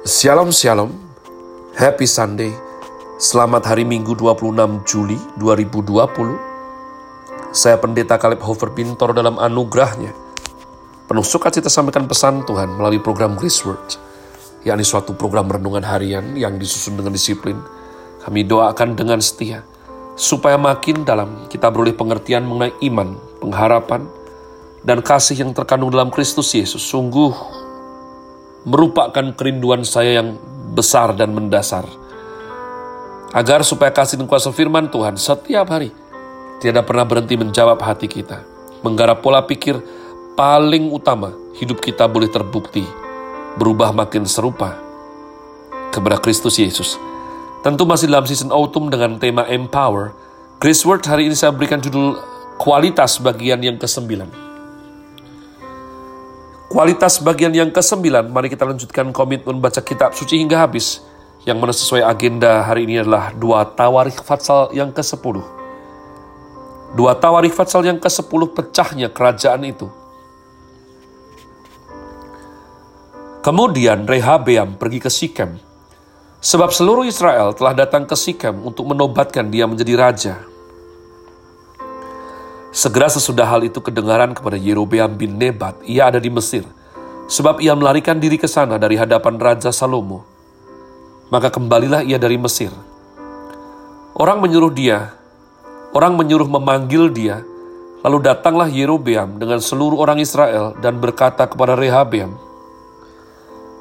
Shalom Shalom, Happy Sunday, selamat hari Minggu 26 Juli 2020. Saya Pendeta Kaleb Hofer Pintor dalam anugerahnya. Penuh sukacita sampaikan pesan Tuhan melalui program Grace Word, yakni suatu program renungan harian yang disusun dengan disiplin. Kami doakan dengan setia, supaya makin dalam kita beroleh pengertian mengenai iman, pengharapan, dan kasih yang terkandung dalam Kristus Yesus. Sungguh merupakan kerinduan saya yang besar dan mendasar. Agar supaya kasih dan kuasa firman Tuhan setiap hari tidak pernah berhenti menjawab hati kita. Menggarap pola pikir paling utama hidup kita boleh terbukti berubah makin serupa kepada Kristus Yesus. Tentu masih dalam season autumn dengan tema Empower. Grace Word hari ini saya berikan judul kualitas bagian yang kesembilan. Kualitas bagian yang kesembilan, mari kita lanjutkan komitmen baca kitab suci hingga habis. Yang mana sesuai agenda hari ini adalah dua tawarikh fatsal yang ke-10. Dua tawarikh fatsal yang ke-10 pecahnya kerajaan itu. Kemudian Rehabeam pergi ke Sikem. Sebab seluruh Israel telah datang ke Sikem untuk menobatkan dia menjadi raja. Segera sesudah hal itu kedengaran kepada Yerobeam bin Nebat, ia ada di Mesir, sebab ia melarikan diri ke sana dari hadapan Raja Salomo. Maka kembalilah ia dari Mesir. Orang menyuruh dia, orang menyuruh memanggil dia, lalu datanglah Yerobeam dengan seluruh orang Israel dan berkata kepada Rehabeam,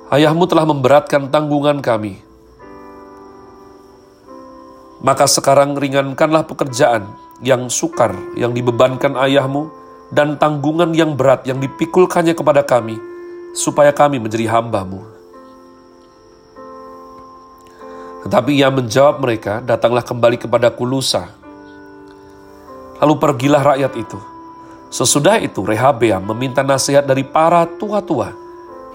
Ayahmu telah memberatkan tanggungan kami, maka sekarang ringankanlah pekerjaan yang sukar yang dibebankan ayahmu dan tanggungan yang berat yang dipikulkannya kepada kami, supaya kami menjadi hambamu. Tetapi ia menjawab mereka, datanglah kembali kepada Kulusa. Lalu pergilah rakyat itu. Sesudah itu Rehabeam meminta nasihat dari para tua-tua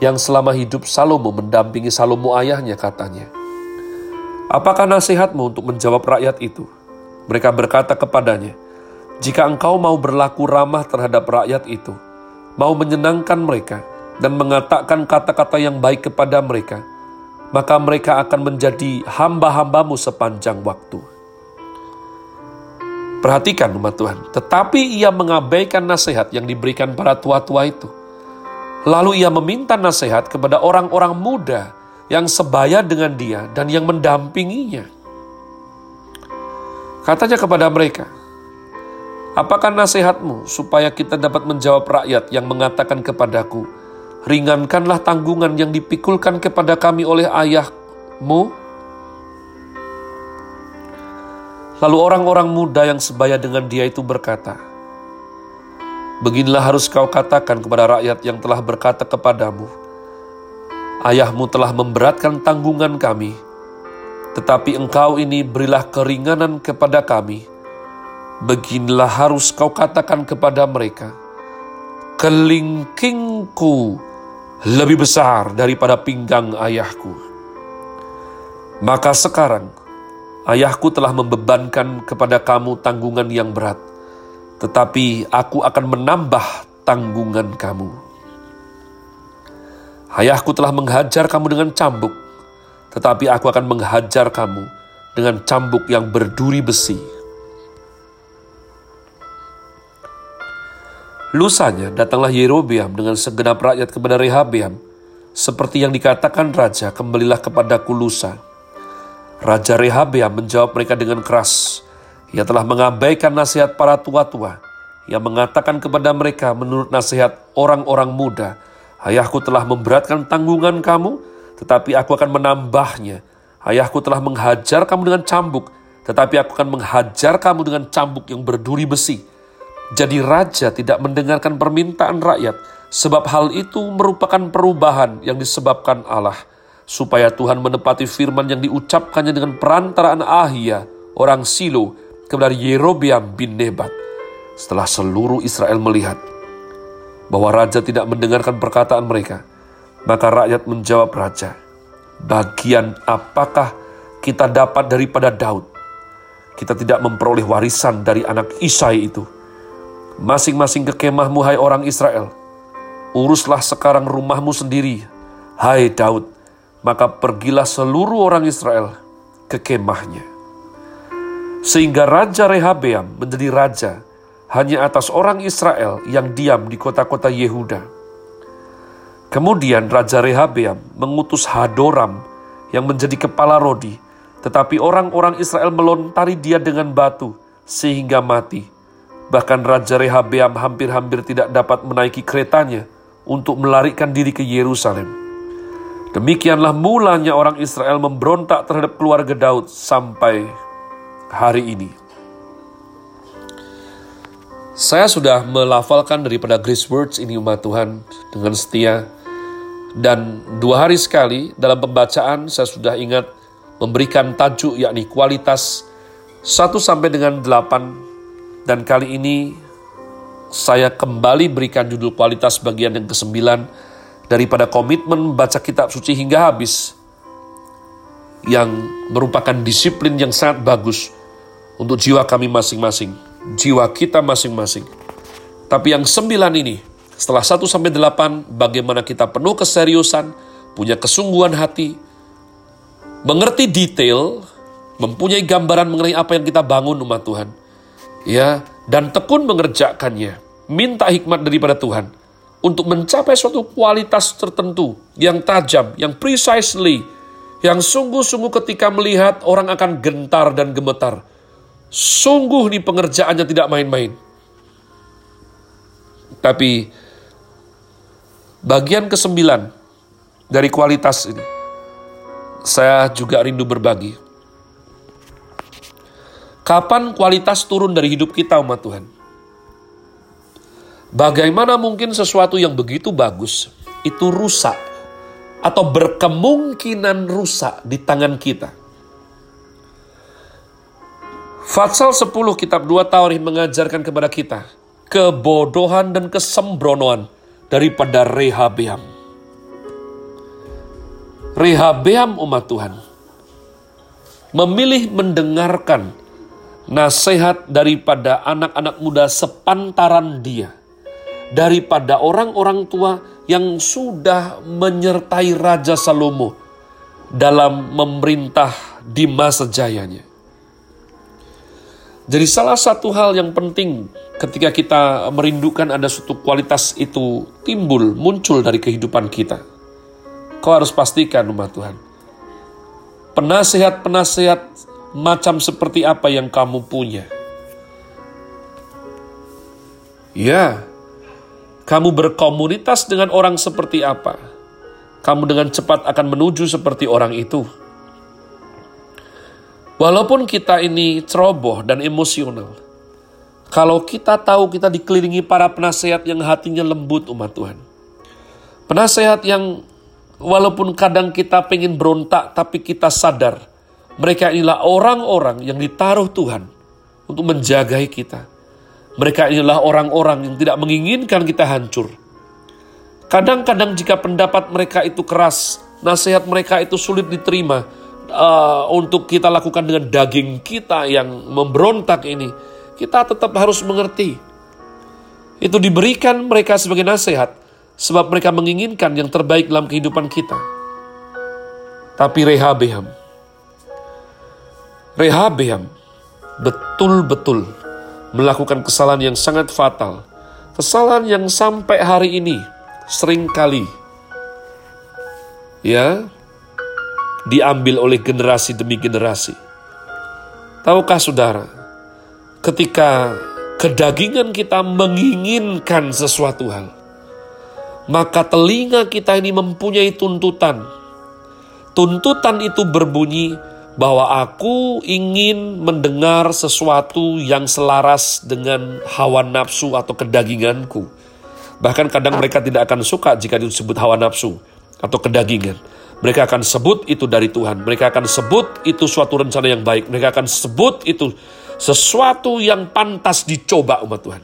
yang selama hidup Salomo mendampingi Salomo ayahnya katanya. Apakah nasihatmu untuk menjawab rakyat itu? Mereka berkata kepadanya, "Jika engkau mau berlaku ramah terhadap rakyat itu, mau menyenangkan mereka, dan mengatakan kata-kata yang baik kepada mereka, maka mereka akan menjadi hamba-hambamu sepanjang waktu." Perhatikan umat Tuhan, tetapi ia mengabaikan nasihat yang diberikan para tua-tua itu. Lalu ia meminta nasihat kepada orang-orang muda yang sebaya dengan dia dan yang mendampinginya. Katanya kepada mereka, Apakah nasihatmu supaya kita dapat menjawab rakyat yang mengatakan kepadaku, Ringankanlah tanggungan yang dipikulkan kepada kami oleh ayahmu? Lalu orang-orang muda yang sebaya dengan dia itu berkata, Beginilah harus kau katakan kepada rakyat yang telah berkata kepadamu, Ayahmu telah memberatkan tanggungan kami, tetapi engkau ini berilah keringanan kepada kami. Beginilah harus kau katakan kepada mereka, kelingkingku lebih besar daripada pinggang ayahku. Maka sekarang, ayahku telah membebankan kepada kamu tanggungan yang berat, tetapi aku akan menambah tanggungan kamu. Ayahku telah menghajar kamu dengan cambuk, tetapi aku akan menghajar kamu dengan cambuk yang berduri besi. Lusanya datanglah Yerobeam dengan segenap rakyat kepada Rehabeam, seperti yang dikatakan raja, kembalilah kepada Kulusa. Raja Rehabeam menjawab mereka dengan keras. Ia telah mengabaikan nasihat para tua-tua yang mengatakan kepada mereka menurut nasihat orang-orang muda, Ayahku telah memberatkan tanggungan kamu, tetapi aku akan menambahnya. Ayahku telah menghajar kamu dengan cambuk, tetapi aku akan menghajar kamu dengan cambuk yang berduri besi. Jadi raja tidak mendengarkan permintaan rakyat, sebab hal itu merupakan perubahan yang disebabkan Allah, supaya Tuhan menepati firman yang diucapkannya dengan perantaraan Ahia, orang Silo, kepada Yerobeam bin Nebat. Setelah seluruh Israel melihat bahwa raja tidak mendengarkan perkataan mereka, maka rakyat menjawab raja, bagian apakah kita dapat daripada Daud? Kita tidak memperoleh warisan dari anak Isai itu. Masing-masing ke kemahmu, hai orang Israel. Uruslah sekarang rumahmu sendiri, hai Daud. maka pergilah seluruh orang Israel ke kemahnya. Sehingga Raja Rehabeam menjadi raja hanya atas orang Israel yang diam di kota-kota Yehuda. Kemudian Raja Rehabeam mengutus Hadoram yang menjadi kepala Rodi, tetapi orang-orang Israel melontari dia dengan batu sehingga mati. Bahkan Raja Rehabeam hampir-hampir tidak dapat menaiki keretanya untuk melarikan diri ke Yerusalem. Demikianlah mulanya orang Israel memberontak terhadap keluarga Daud sampai hari ini. Saya sudah melafalkan daripada Grace Words ini umat Tuhan dengan setia. Dan dua hari sekali dalam pembacaan saya sudah ingat memberikan tajuk yakni kualitas 1 sampai dengan 8. Dan kali ini saya kembali berikan judul kualitas bagian yang ke-9 daripada komitmen baca kitab suci hingga habis yang merupakan disiplin yang sangat bagus untuk jiwa kami masing-masing, jiwa kita masing-masing. Tapi yang sembilan ini, setelah satu sampai delapan, bagaimana kita penuh keseriusan, punya kesungguhan hati, mengerti detail, mempunyai gambaran mengenai apa yang kita bangun umat Tuhan. Ya, dan tekun mengerjakannya. Minta hikmat daripada Tuhan untuk mencapai suatu kualitas tertentu yang tajam, yang precisely, yang sungguh-sungguh ketika melihat orang akan gentar dan gemetar. Sungguh di pengerjaannya tidak main-main. Tapi bagian kesembilan dari kualitas ini, saya juga rindu berbagi. Kapan kualitas turun dari hidup kita umat Tuhan? Bagaimana mungkin sesuatu yang begitu bagus itu rusak atau berkemungkinan rusak di tangan kita? Fatsal 10 kitab 2 Taurih mengajarkan kepada kita kebodohan dan kesembronoan daripada Rehabeam. Rehabeam umat Tuhan memilih mendengarkan nasihat daripada anak-anak muda sepantaran dia daripada orang-orang tua yang sudah menyertai Raja Salomo dalam memerintah di masa jayanya. Jadi salah satu hal yang penting ketika kita merindukan ada suatu kualitas itu timbul, muncul dari kehidupan kita. Kau harus pastikan umat Tuhan. Penasehat-penasehat macam seperti apa yang kamu punya. Ya, kamu berkomunitas dengan orang seperti apa, kamu dengan cepat akan menuju seperti orang itu. Walaupun kita ini ceroboh dan emosional, kalau kita tahu kita dikelilingi para penasehat yang hatinya lembut umat Tuhan. Penasehat yang walaupun kadang kita pengen berontak tapi kita sadar mereka inilah orang-orang yang ditaruh Tuhan untuk menjagai kita mereka inilah orang-orang yang tidak menginginkan kita hancur. Kadang-kadang jika pendapat mereka itu keras, nasihat mereka itu sulit diterima uh, untuk kita lakukan dengan daging kita yang memberontak ini, kita tetap harus mengerti. Itu diberikan mereka sebagai nasihat, sebab mereka menginginkan yang terbaik dalam kehidupan kita. Tapi Rehabeam, Rehabeam betul-betul melakukan kesalahan yang sangat fatal. Kesalahan yang sampai hari ini sering kali ya diambil oleh generasi demi generasi. Tahukah saudara, ketika kedagingan kita menginginkan sesuatu hal, maka telinga kita ini mempunyai tuntutan. Tuntutan itu berbunyi, bahwa aku ingin mendengar sesuatu yang selaras dengan hawa nafsu atau kedaginganku. Bahkan kadang mereka tidak akan suka jika disebut hawa nafsu atau kedagingan. Mereka akan sebut itu dari Tuhan. Mereka akan sebut itu suatu rencana yang baik. Mereka akan sebut itu sesuatu yang pantas dicoba umat Tuhan.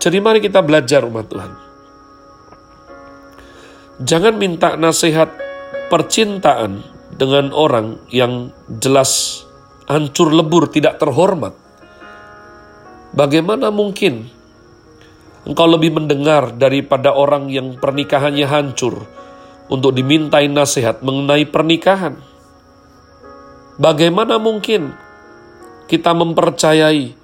Jadi mari kita belajar umat Tuhan. Jangan minta nasihat percintaan dengan orang yang jelas hancur lebur, tidak terhormat. Bagaimana mungkin Engkau lebih mendengar daripada orang yang pernikahannya hancur untuk dimintai nasihat mengenai pernikahan. Bagaimana mungkin kita mempercayai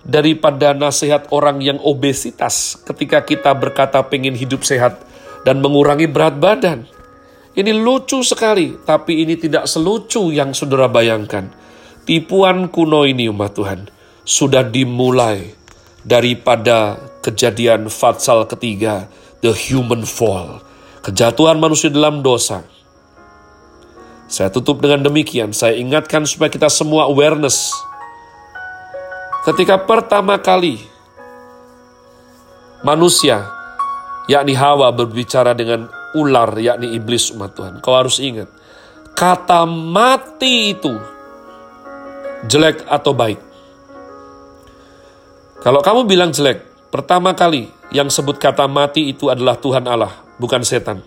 daripada nasihat orang yang obesitas ketika kita berkata pengen hidup sehat dan mengurangi berat badan? Ini lucu sekali, tapi ini tidak selucu yang saudara bayangkan. Tipuan kuno ini umat Tuhan sudah dimulai daripada kejadian fatsal ketiga, the human fall, kejatuhan manusia dalam dosa. Saya tutup dengan demikian, saya ingatkan supaya kita semua awareness. Ketika pertama kali manusia, yakni Hawa berbicara dengan ular, yakni iblis umat Tuhan. Kau harus ingat, kata mati itu jelek atau baik. Kalau kamu bilang jelek, pertama kali yang sebut kata mati itu adalah Tuhan Allah, bukan setan.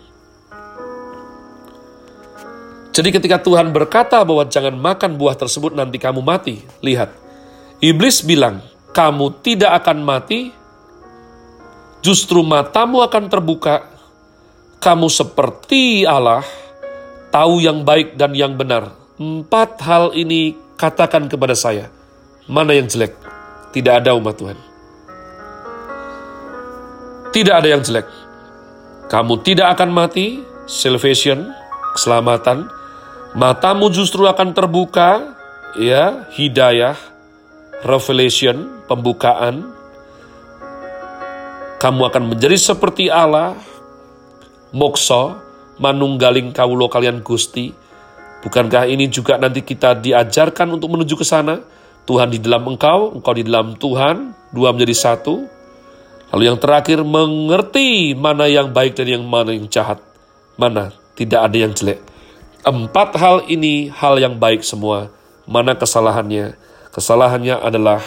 Jadi ketika Tuhan berkata bahwa jangan makan buah tersebut nanti kamu mati, lihat. Iblis bilang, kamu tidak akan mati, justru matamu akan terbuka, kamu seperti Allah, tahu yang baik dan yang benar. Empat hal ini katakan kepada saya, mana yang jelek? Tidak ada umat Tuhan. Tidak ada yang jelek. Kamu tidak akan mati, salvation, keselamatan. Matamu justru akan terbuka, ya, hidayah, revelation, pembukaan. Kamu akan menjadi seperti Allah, mokso, manunggaling kaulo kalian gusti, Bukankah ini juga nanti kita diajarkan untuk menuju ke sana? Tuhan di dalam engkau, engkau di dalam Tuhan, dua menjadi satu. Lalu yang terakhir, mengerti mana yang baik dan yang mana yang jahat. Mana tidak ada yang jelek. Empat hal ini hal yang baik semua. Mana kesalahannya? Kesalahannya adalah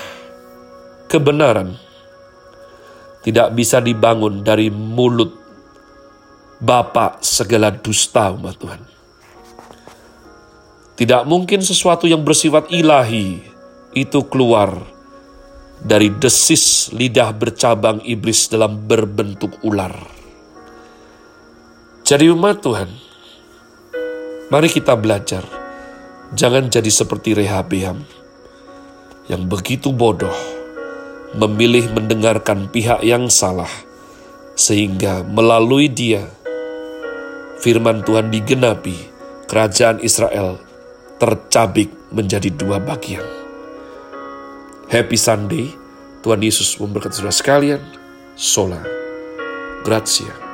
kebenaran. Tidak bisa dibangun dari mulut Bapak segala dusta umat Tuhan. Tidak mungkin sesuatu yang bersifat ilahi itu keluar dari desis lidah bercabang iblis dalam berbentuk ular. Jadi umat Tuhan, mari kita belajar. Jangan jadi seperti Rehabeam yang begitu bodoh memilih mendengarkan pihak yang salah sehingga melalui dia firman Tuhan digenapi kerajaan Israel tercabik menjadi dua bagian. Happy Sunday, Tuhan Yesus memberkati saudara sekalian. Sola. Grazie.